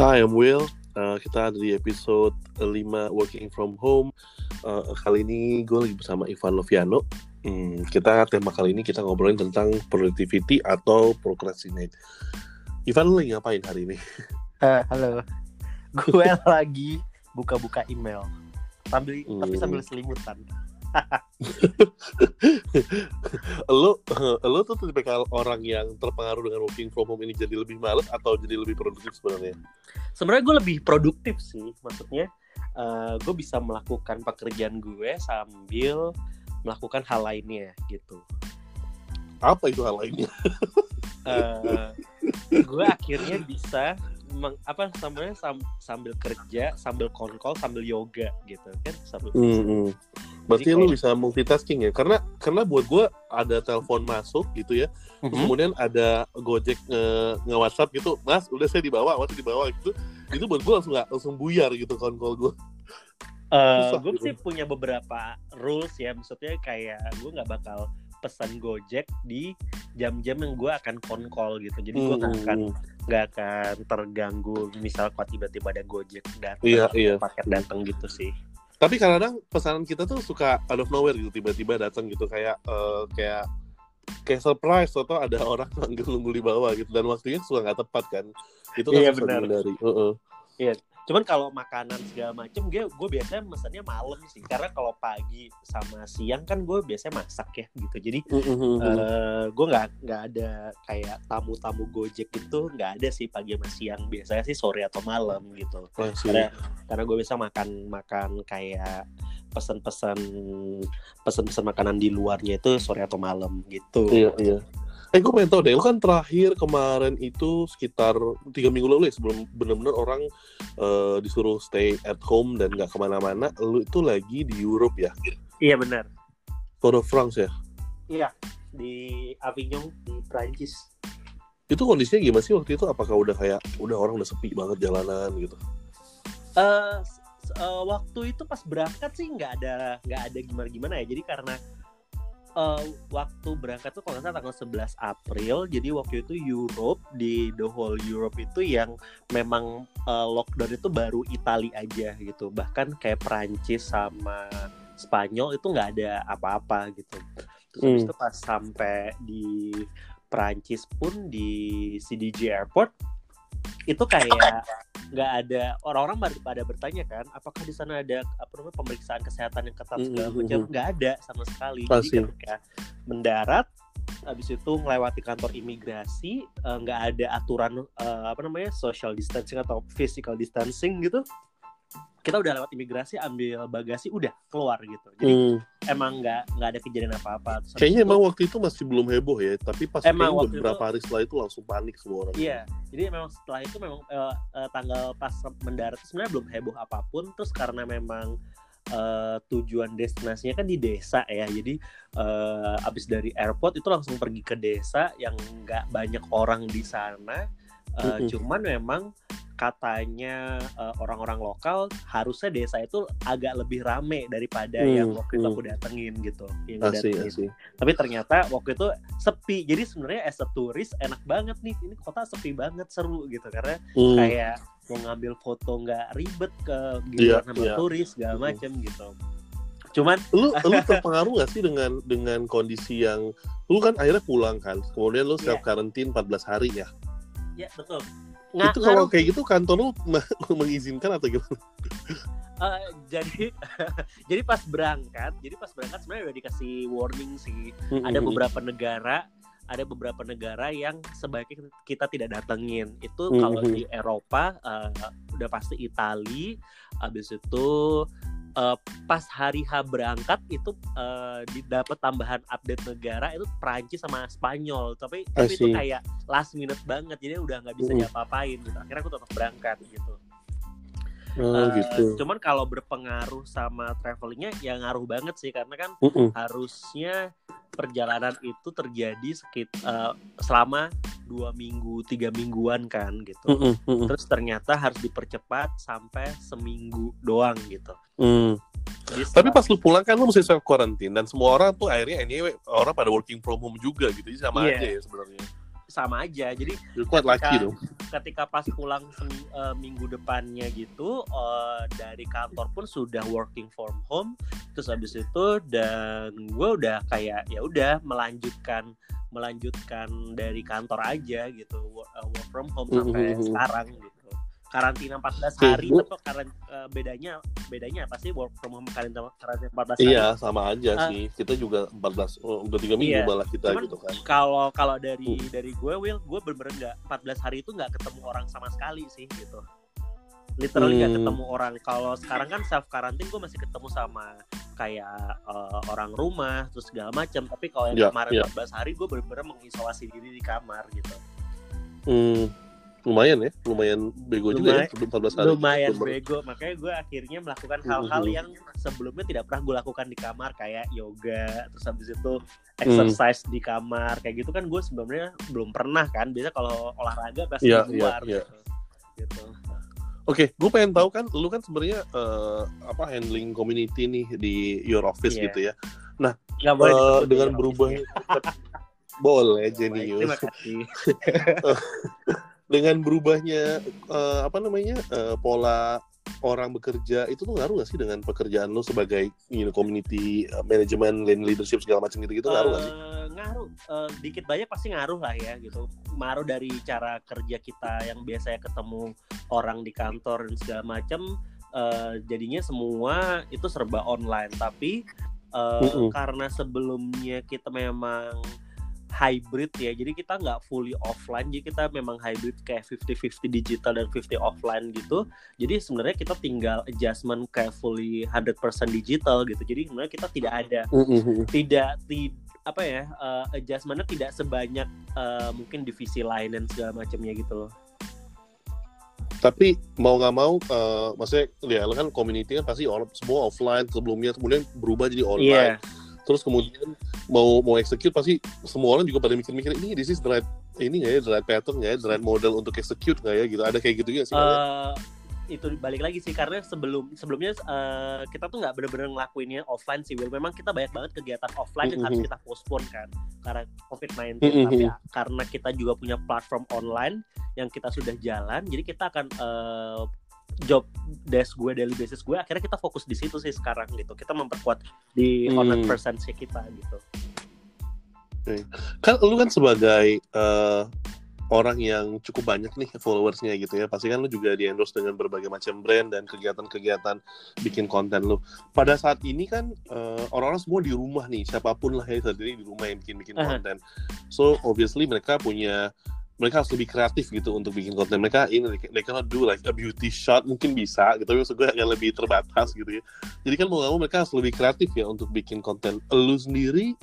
Hi, I'm Will. Uh, kita ada di episode 5 Working From Home. Uh, kali ini gue lagi bersama Ivan Loviano. Hmm, kita tema kali ini kita ngobrolin tentang productivity atau procrastinate. Ivan lu lagi ngapain hari ini? Uh, halo, gue lagi buka-buka email sambil Hmm. tapi sambil selimutan. lo, lo tuh tipikal orang yang terpengaruh dengan working from home ini jadi lebih males atau jadi lebih produktif sebenarnya? Sebenarnya gue lebih produktif sih, maksudnya uh, gue bisa melakukan pekerjaan gue sambil melakukan hal lainnya gitu. Apa itu hal lainnya? Uh, gue akhirnya bisa meng, apa namanya sam- sambil kerja, sambil konkol, sambil yoga gitu kan, sambil Hmm, Berarti Jadi lu bisa multitasking ya? Karena karena buat gue ada telepon masuk gitu ya, Terus Mhm. kemudian ada Gojek nge, nge WhatsApp gitu, Mas, udah saya dibawa, Mas dibawa gitu. Itu buat gue langsung nggak langsung buyar gitu call gue. Uh, Susah gue gitu. sih punya beberapa rules ya, maksudnya kayak gue nggak bakal pesan Gojek di jam-jam yang gue akan konkol gitu. Jadi gue nggak akan nggak akan terganggu misal kalau tiba-tiba ada Gojek datang, Iya, iya. paket datang gitu sih. Tapi kadang pesanan kita tuh suka out of nowhere gitu, tiba-tiba datang gitu kayak eh, kayak kayak surprise atau ada orang manggil nunggu di bawah gitu dan waktunya suka nggak tepat kan. Itu kan Iya, benar. dihindari. Heeh. Cuman kalau makanan segala macem, gue gue biasanya mesennya malam sih, karena kalau pagi sama siang kan gue biasanya masak ya gitu. Jadi Mhm. eh gue nggak nggak ada kayak tamu-tamu Gojek itu nggak ada sih pagi sama siang biasanya sih sore atau malam gitu see. karena karena gue bisa makan makan kayak pesan-pesan pesan-pesan makanan di luarnya itu sore atau malam gitu Iya, iya. Eh, gue pengen tau deh, lu kan terakhir kemarin itu sekitar tiga minggu lalu ya, sebelum bener-bener orang eh, disuruh stay at home dan nggak ke mana-mana, lu itu lagi di Europe ya, iya benar Tour de France ya. iya di Avignon di Prancis Itu kondisinya gimana sih waktu itu? Apakah udah kayak, udah orang udah sepi banget jalanan gitu? eh s- eh, waktu itu pas berangkat sih nggak ada nggak ada gimana gimana ya jadi karena eh, waktu berangkat tuh kalau nggak salah tanggal 11 April jadi waktu itu Europe di the whole Europe itu yang memang eh, lockdown itu baru Itali aja gitu bahkan kayak Prancis sama Spanyol itu nggak ada apa-apa gitu terus habis Hmm. itu pas sampai di Prancis pun di CDG Airport itu kayak nggak ada orang-orang baru pada bertanya kan apakah di sana ada apa namanya pemeriksaan kesehatan yang ketat segala macam? Nggak ada sama sekali. Pasti. jadi ketika mendarat habis itu melewati kantor imigrasi eh, nggak ada aturan eh, apa namanya social distancing atau physical distancing gitu kita udah lewat imigrasi ambil bagasi udah keluar gitu jadi Hmm. emang nggak nggak ada kejadian apa-apa Terus habis Kayaknya itu- emang waktu itu masih belum heboh ya, tapi pas Emang waktu beberapa itu- hari setelah itu langsung panik semua orang. Iya, jadi memang setelah itu memang eh, eh, tanggal pas mendarat itu sebenarnya belum heboh apa pun. Terus karena memang eh, tujuan destinasinya kan di desa ya, jadi eh, abis dari airport itu langsung pergi ke desa yang nggak banyak orang di sana. Eh, Mm-mm. Cuman memang katanya eh, orang-orang lokal harusnya desa itu agak lebih rame daripada Hmm, yang waktu itu hmm. aku datengin gitu. Yang Asik, datengin asik. tapi ternyata waktu itu sepi jadi sebenarnya as a turis enak banget nih ini kota sepi banget seru gitu karena Hmm. kayak mau ngambil foto nggak ribet ke Iya, giliran sama iya. turis segala Mhm. macem gitu cuman lu lu terpengaruh gak sih dengan dengan kondisi yang lu kan akhirnya pulang kan kemudian lu self Iya. karantin 14 hari ya ya betul Nga- itu kalau ngaruh, kayak gitu kantor lu me- mengizinkan atau gimana eh, jadi jadi pas berangkat jadi pas berangkat sebenarnya udah dikasih warning sih ada Hmm. beberapa negara ada beberapa negara yang sebaiknya kita tidak datengin itu Mhm. kalau di Eropa eh, udah pasti Itali habis itu eh, pas hari H berangkat itu eh, didapat tambahan update negara itu Prancis sama Spanyol. Tapi tapi itu kayak last minute banget. Jadi udah nggak bisa Mhm. diapa-apain gitu. Akhirnya aku tetap berangkat gitu. Oh, Eh, gitu. cuman kalau berpengaruh sama travelingnya ya ngaruh banget sih. Karena kan Mm-mm. harusnya perjalanan itu terjadi sekitar selama dua minggu tiga mingguan kan gitu Mm-mm, mm-mm. terus ternyata harus dipercepat sampai seminggu doang gitu Mm. Jadi tapi pas lu pulang kan lu mesti self quarantine dan semua orang tuh akhirnya anyway orang pada working from home juga gitu jadi sama Iya. aja ya sebenarnya sama aja. Jadi You're quite lucky Ketika- dong ketika pas pulang eh, minggu depannya gitu eh, dari kantor pun sudah working from home. Terus habis itu dan gue udah kayak ya udah melanjutkan melanjutkan dari kantor aja gitu work, eh, work from home sampai Mhm. sekarang gitu karantina 14 Oke, hari gua- atau karan eh, bedanya bedanya apa sih work from home karantina karantina 14 hari Iya, sama aja Ah. sih. Kita juga 14 oh, udah tiga minggu Iya. malah kita Cuman gitu kan. kalau kalau dari dari gue Will gue bener-bener nggak 14 hari itu nggak ketemu orang sama sekali sih gitu literally nggak Hmm. ketemu orang kalau sekarang kan self karantin gue masih ketemu sama kayak eh, orang rumah terus segala macam tapi kalau Ya, yang kemarin ya. 14 hari gue bener-bener mengisolasi diri di kamar gitu Hmm, lumayan ya, lumayan bego juga ya Lumay- sebelum 14 hari. lumayan bego makanya gue akhirnya melakukan Mhm. hal-hal yang sebelumnya tidak pernah gue lakukan di kamar kayak yoga terus habis itu Hmm. exercise di kamar kayak gitu kan gue sebenarnya belum pernah kan biasa kalau olahraga pasti Iya, di luar iya, iya. gitu gitu Oke, gue pengen tahu kan, lu kan sebenarnya eh, apa handling community nih di your office Iya. gitu ya. nggak boleh Eh, disebut dengan berubah boleh terima jenius. kasih Dengan berubahnya eh, apa namanya eh, pola orang bekerja itu tuh ngaruh gak sih dengan pekerjaan lu sebagai you know, community eh, management, land leadership segala macam gitu gitu ngaruh gak sih? Ngaruh Eh, dikit banyak pasti ngaruh lah ya gitu ngaruh dari cara kerja kita yang biasanya ketemu orang di kantor dan segala macam eh, jadinya semua itu serba online tapi eh, Mm-mm. karena sebelumnya kita memang hybrid ya. Jadi kita nggak fully offline jadi kita memang hybrid kayak 50-50 digital dan 50 offline gitu. Jadi sebenarnya kita tinggal adjustment kayak fully 100% digital gitu. Jadi sebenarnya kita tidak ada tidak ti- apa ya eh, adjustmentnya tidak sebanyak eh, mungkin divisi lain dan segala macamnya gitu loh. Tapi mau nggak mau, eh, maksudnya ya kan community kan pasti semua offline sebelumnya kemudian berubah jadi online. Iya. Terus kemudian mau mau execute pasti semua orang juga pada mikir-mikir ini this is the right ini nggak ya the right pattern nggak ya the right model untuk execute nggak ya gitu ada kayak gitu juga sih ya? Eh, itu balik lagi sih karena sebelum sebelumnya eh, kita tuh nggak bener-bener ngelakuinnya offline sih Will memang kita banyak banget kegiatan offline yang harus kita postpone kan karena COVID-19 Mhm. tapi karena kita juga punya platform online yang kita sudah jalan jadi kita akan eh, job desk gue daily basis gue akhirnya kita fokus di situ sih sekarang gitu. Kita memperkuat di Hmm. online presence kita gitu. Kan lu kan sebagai eh, orang yang cukup banyak nih followersnya gitu ya pasti kan lu juga di endorse dengan berbagai macam brand dan kegiatan-kegiatan bikin konten lu. Pada saat ini kan eh, orang-orang semua di rumah nih siapa pun lah ya saat ini di rumah yang bikin-bikin Aha. konten. So obviously mereka punya mereka harus lebih kreatif gitu untuk bikin konten. Mereka ini they cannot do like a beauty shot. Mungkin bisa gitu. Tapi gue agak lebih terbatas gitu ya. Jadi kan mau nggak mau mereka harus lebih kreatif ya untuk bikin konten. Lu sendiri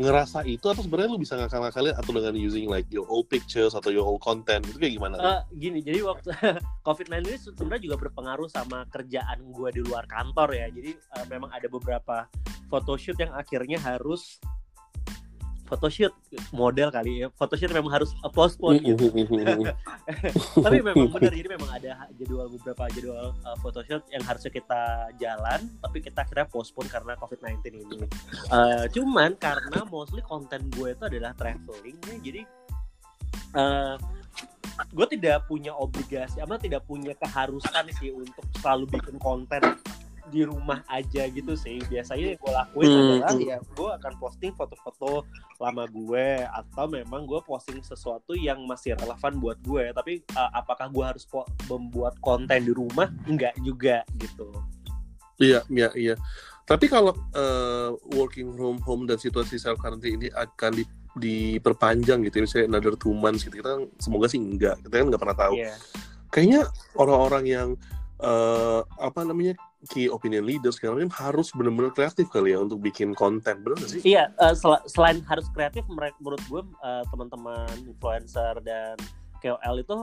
ngerasa itu atau sebenarnya lu bisa ngakal-ngakalin atau dengan using like your old pictures atau your old content? Itu kayak gimana? Eh, gini jadi waktu COVID-19 ini sebenarnya juga berpengaruh sama kerjaan gue di luar kantor ya. Jadi eh, memang ada beberapa photoshoot yang akhirnya harus photoshoot model kali ya. Photoshoot memang harus postpone gitu. tapi memang benar jadi memang ada jadwal beberapa jadwal uh, photoshoot yang harusnya kita jalan tapi kita akhirnya postpone karena COVID-19 ini. Uh, cuman karena mostly konten gue itu adalah traveling ya, jadi uh, gue tidak punya obligasi apa tidak punya keharusan sih untuk selalu bikin konten di rumah aja gitu sih biasanya yang gue lakuin Hmm, adalah hmm. ya gue akan posting foto-foto lama gue atau memang gue posting sesuatu yang masih relevan buat gue tapi uh, apakah gue harus po- membuat konten di rumah enggak juga gitu Iya, iya, iya. Tapi kalau eh, working from home dan situasi self quarantine ini akan di, diperpanjang gitu, ya, misalnya another two months gitu, kita kan semoga sih enggak, kita kan nggak pernah tahu. Iya. Kayaknya orang-orang yang eh, apa namanya key opinion leaders segala macam harus benar-benar kreatif kali ya untuk bikin konten, benar sih? Iya, eh, sel- selain harus kreatif, menurut gue eh, teman-teman influencer dan KOL itu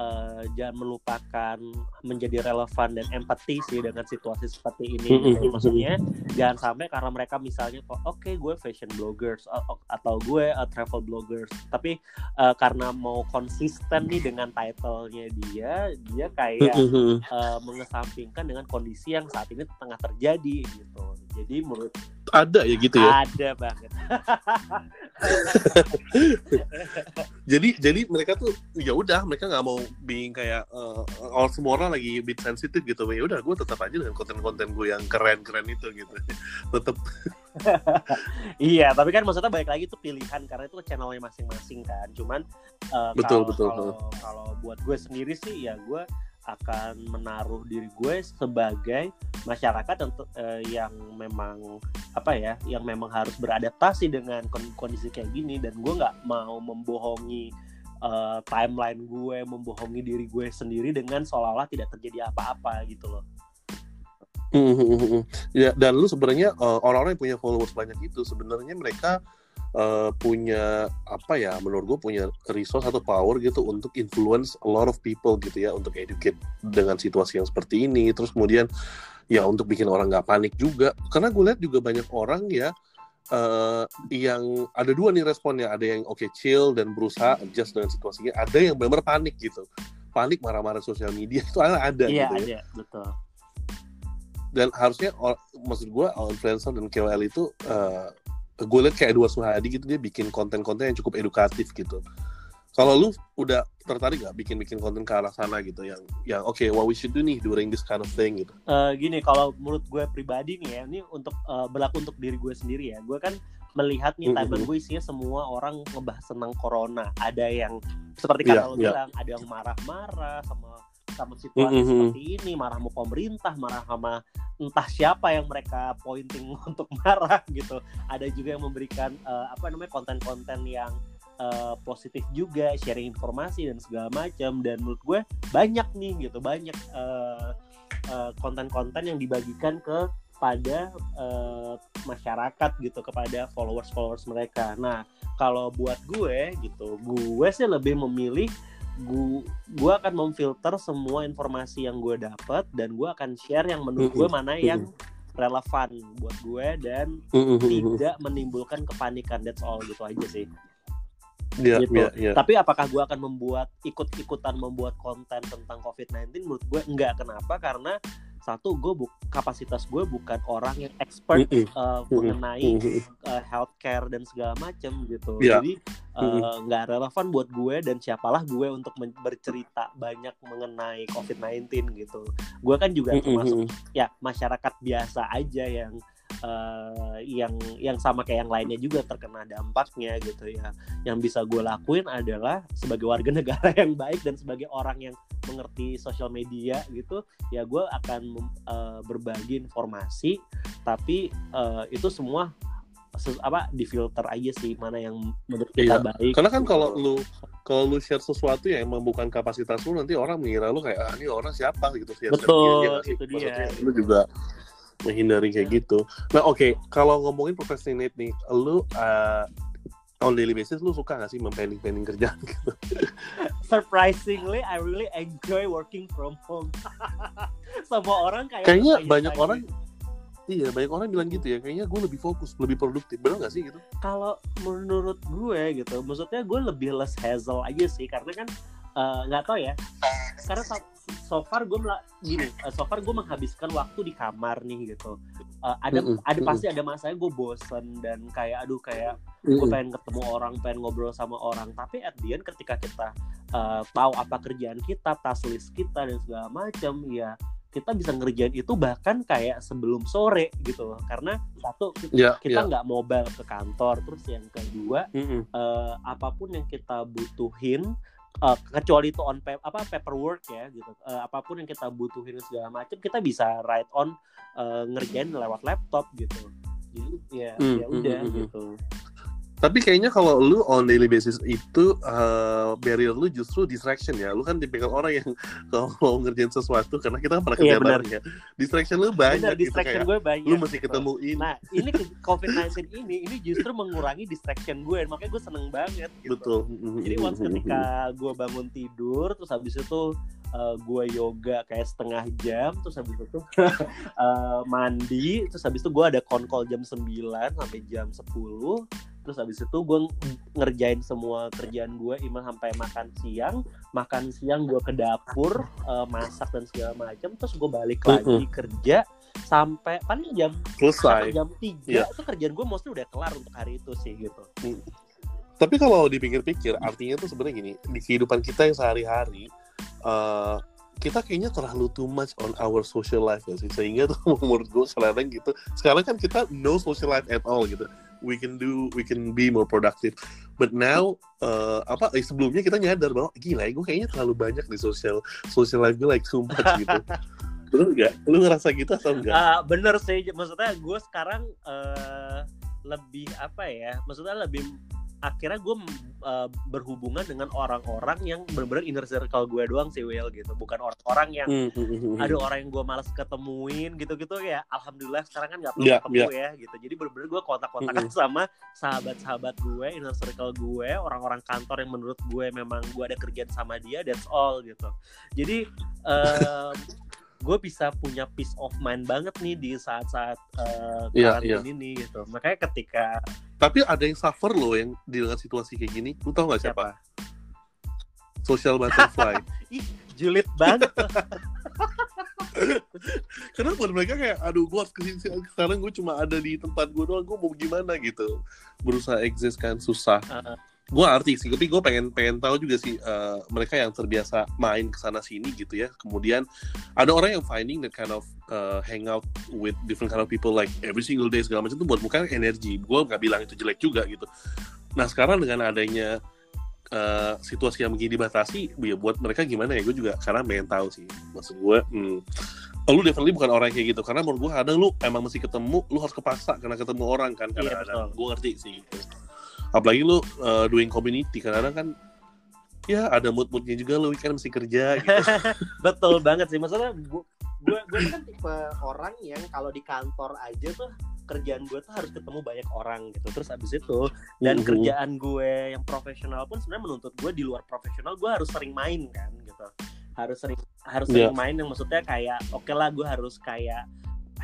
eh, jangan melupakan menjadi relevan dan empati sih dengan situasi seperti ini. Mm-mm. Gitu. Maksudnya jangan sampai karena mereka misalnya kok oke gue fashion bloggers atau gue eh, travel bloggers, tapi eh, karena mau konsisten nih dengan title-nya dia, dia kayak eh, mengesampingkan dengan kondisi yang saat ini tengah terjadi gitu. Jadi menurut Ada ya gitu ya. ada banget. jadi jadi mereka tuh ya udah mereka nggak mau being kayak uh, all semua orang lagi bit sensitif gitu. Ya udah gue tetap aja dengan konten-konten gue yang keren-keren itu gitu. Tetap. Iya tapi kan maksudnya balik lagi tuh pilihan karena itu channelnya masing-masing kan. Cuman uh, betul kalau, betul kalau kalau buat gue sendiri sih ya gue akan menaruh diri gue sebagai masyarakat untuk uh, yang memang apa ya yang memang harus beradaptasi dengan kondisi kayak gini. Dan gue nggak mau membohongi uh, timeline gue membohongi diri gue sendiri dengan seolah-olah tidak terjadi apa-apa gitu loh. Ya dan lu sebenarnya uh, orang-orang yang punya followers banyak itu sebenarnya mereka uh, punya apa ya menurut gue punya resource atau power gitu untuk influence a lot of people gitu ya untuk educate dengan situasi yang seperti ini. Terus kemudian ya untuk bikin orang nggak panik juga. Karena gue lihat juga banyak orang ya uh, yang ada dua nih responnya. Ada yang oke okay, chill dan berusaha adjust dengan situasinya. Ada yang benar-benar panik gitu. Panik marah-marah sosial media itu ada iya, gitu ya. ada, betul. Dan harusnya maksud gue influencer dan KOL itu uh, gue liat kayak Edward Suhadi gitu dia bikin konten-konten yang cukup edukatif gitu. Kalau lu udah tertarik gak bikin-bikin konten ke arah sana gitu yang yang oke okay, what we should do nih during this kind of thing gitu? Uh, gini kalau menurut gue pribadi nih ya ini untuk uh, berlaku untuk diri gue sendiri ya. Gue kan melihat nih timeline gue isinya semua orang ngebahas tentang corona. Ada yang seperti kata yeah, lo yeah. bilang ada yang marah-marah sama sama situasi mm -hmm. seperti ini marah sama pemerintah marah sama entah siapa yang mereka pointing untuk marah gitu ada juga yang memberikan uh, apa namanya konten-konten yang uh, positif juga sharing informasi dan segala macam dan menurut gue banyak nih gitu banyak uh, uh, konten-konten yang dibagikan ke pada uh, masyarakat gitu kepada followers followers mereka. Nah kalau buat gue gitu, gue sih lebih memilih gue gue akan memfilter semua informasi yang gue dapat dan gue akan share yang menurut gue mana yang relevan buat gue dan tidak menimbulkan kepanikan that's all gitu aja sih yeah, gitu. Yeah, yeah. Tapi apakah gue akan membuat ikut-ikutan membuat konten tentang COVID-19? Menurut gue enggak. Kenapa? Karena satu gue bu kapasitas gue bukan orang yang expert mm -hmm. uh, mengenai mm -hmm. uh, healthcare dan segala macam gitu yeah. jadi nggak uh, relevan buat gue dan siapalah gue untuk bercerita banyak mengenai COVID-19 gitu gue kan juga termasuk ya masyarakat biasa aja yang uh, yang yang sama kayak yang lainnya juga terkena dampaknya gitu ya. Yang bisa gue lakuin adalah sebagai warga negara yang baik dan sebagai orang yang mengerti sosial media gitu, ya gue akan uh, berbagi informasi, tapi uh, itu semua apa difilter aja sih mana yang menurut kita iya. baik. Karena kan gitu. kalau lu kalau lu share sesuatu yang emang bukan kapasitas lu nanti orang mengira lu kayak ah ini orang siapa gitu share Betul, itu dia. Lu juga menghindari kayak gitu. Nah oke, okay. kalau ngomongin procrastinate nih, lu uh, on daily basis lu suka gak sih mempending-pending kerjaan gitu? Surprisingly, I really enjoy working from home. Semua orang kayak kayaknya banyak saya. orang Iya, banyak orang bilang gitu ya. Kayaknya gue lebih fokus, lebih produktif. Benar gak sih gitu? Kalau menurut gue gitu, maksudnya gue lebih less hassle aja sih. Karena kan eh, nggak uh, tahu ya. Karena so far gue gini uh, so far gue menghabiskan waktu di kamar nih gitu uh, ada mm -hmm. ada pasti ada masanya gue bosen dan kayak aduh kayak mm -hmm. gue pengen ketemu orang pengen ngobrol sama orang tapi at the end ketika kita uh, tahu apa kerjaan kita task list kita dan segala macam ya kita bisa ngerjain itu bahkan kayak sebelum sore gitu loh karena satu yeah, kita ya. nggak yeah. mobile ke kantor terus yang kedua mm -hmm. uh, apa pun yang kita butuhin uh, kecuali itu on pa apa paperwork ya gitu. Uh, apa pun yang kita butuhin segala macam kita bisa write on uh, ngerjain lewat laptop gitu. Jadi ya hmm, ya udah hmm, hmm, hmm. Gitu tapi kayaknya kalau lu on daily basis itu uh, barrier lu justru distraction ya. Lu kan tipikal orang yang kalau mau ngerjain sesuatu karena kita kan pernah kerja iya, ya. Distraction lu banyak bener, gitu distraction kayak gue banyak. Lu mesti ketemuin. Nah, ini COVID-19 ini ini justru mengurangi distraction gue. Makanya gue seneng banget gitu. Betul. Jadi once ketika gue bangun tidur terus habis itu uh, gue yoga kayak setengah jam terus habis itu uh, mandi terus habis itu gue ada konkol jam 9 sampai jam 10 terus habis itu gue ngerjain semua kerjaan gue iman sampai makan siang makan siang gue ke dapur uh, masak dan segala macam terus gue balik lagi uh -huh. kerja sampai paling jam selesai jam tiga yeah. itu kerjaan gue mostly udah kelar untuk hari itu sih gitu Tapi kalau dipikir-pikir, artinya tuh sebenarnya gini, di kehidupan kita yang sehari-hari, uh, kita kayaknya terlalu too much on our social life ya sih. Sehingga tuh menurut gue sekarang gitu, sekarang kan kita no social life at all gitu. We can do, we can be more productive. But now, uh, apa eh, sebelumnya kita nyadar bahwa gila, gue kayaknya terlalu banyak di social social life gue like too much gitu. Bener gak? Lu ngerasa gitu atau enggak? Uh, bener sih, maksudnya gue sekarang uh, lebih apa ya? Maksudnya lebih akhirnya gue uh, berhubungan dengan orang-orang yang benar-benar inner circle gue doang sih Will gitu bukan orang-orang yang mm -hmm. ada orang yang gue malas ketemuin gitu-gitu ya alhamdulillah sekarang kan nggak perlu yeah, ketemu yeah. ya gitu jadi benar-benar gue kontak-kontakan mm -hmm. sama sahabat-sahabat gue inner circle gue orang-orang kantor yang menurut gue memang gue ada kerjaan sama dia that's all gitu jadi um, gue bisa punya peace of mind banget nih di saat-saat uh, yeah, yeah. ini gitu. Makanya ketika tapi ada yang suffer loh yang di dengan situasi kayak gini. Lu tau gak siapa, siapa? social butterfly. Ih julid banget. Karena buat mereka kayak aduh gue ke sini sekarang gue cuma ada di tempat gue doang gue mau gimana gitu. Berusaha exist kan susah. Uh -huh gue arti sih tapi gue pengen pengen tahu juga sih uh, mereka yang terbiasa main ke sana sini gitu ya. Kemudian ada orang yang finding that kind of uh, hang out with different kind of people like every single day segala macam itu buat mereka energi. Gue nggak bilang itu jelek juga gitu. Nah sekarang dengan adanya uh, situasi yang begini dibatasi ya buat mereka gimana ya? Gue juga karena pengen tahu sih. Maksud gue hmm, lu definitely bukan orang kayak gitu. Karena menurut gue kadang lu emang mesti ketemu lu harus kepaksa karena ketemu orang kan karena iya, gue ngerti sih gitu apalagi lu uh, doing community karena kan ya ada mood-moodnya juga lu weekend mesti kerja gitu. betul banget sih maksudnya gue gue kan tipe orang yang kalau di kantor aja tuh kerjaan gue tuh harus ketemu banyak orang gitu terus abis itu dan mm -hmm. kerjaan gue yang profesional pun sebenarnya menuntut gue di luar profesional gue harus sering main kan gitu harus sering harus yeah. sering main yang maksudnya kayak oke okay lah gue harus kayak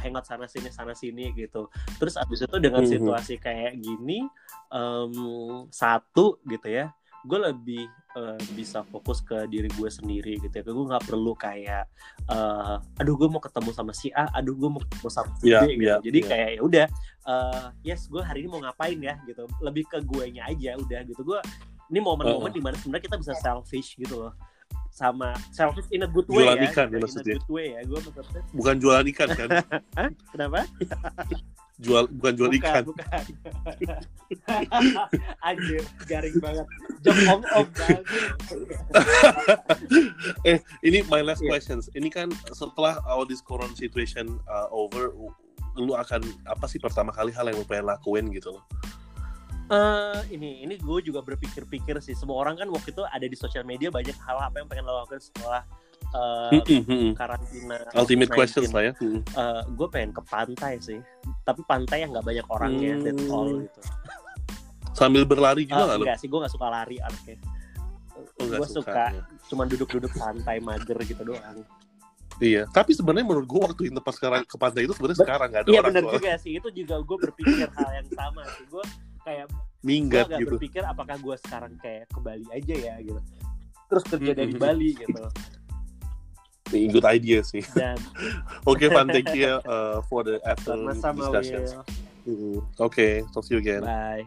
hangout sana sini sana sini gitu terus abis itu dengan mm -hmm. situasi kayak gini um, satu gitu ya gue lebih uh, bisa fokus ke diri gue sendiri gitu ya gue nggak perlu kayak uh, aduh gue mau ketemu sama si A aduh gue mau ketemu sama si B yeah, gitu yeah, jadi yeah. kayak ya udah uh, yes gue hari ini mau ngapain ya gitu lebih ke gue nya aja udah gitu gue ini momen-momen uh -huh. di mana sebenarnya kita bisa selfish gitu loh sama selfish in a good way jualan ya. ikan ya maksudnya. In a good way ya. Gua maksudnya. Bukan jualan ikan kan? Kenapa? jual bukan jual bukan, ikan. Bukan. Anjir, garing banget. Jam om om eh, ini my last yeah. questions. Ini kan setelah all this corona situation uh, over, lu akan apa sih pertama kali hal yang lu pengen lakuin gitu loh? Uh, ini ini gue juga berpikir-pikir sih. Semua orang kan waktu itu ada di sosial media banyak hal apa yang pengen lo lakukan setelah uh, karantina ultimate questions lah ya. Uh, gue pengen ke pantai sih. Tapi pantai yang nggak banyak orangnya hmm. that's all gitu. Sambil berlari juga uh, enggak sih gue nggak suka lari anaknya oh, gue suka, suka ya. cuman duduk-duduk santai mager gitu doang. Iya, tapi sebenarnya menurut gue waktu itu pas sekarang ke pantai itu sebenarnya sekarang nggak ada iya, orang. Iya benar juga sih, itu juga gue berpikir hal yang sama sih. Gue kayak minggat gua gitu. berpikir apakah gue sekarang kayak ke Bali aja ya gitu. Terus kerja dari Bali gitu. Good idea sih. Oke, okay, Van, thank you uh, for the afternoon discussion. Mm -hmm. Oke, okay, talk to you again. Bye.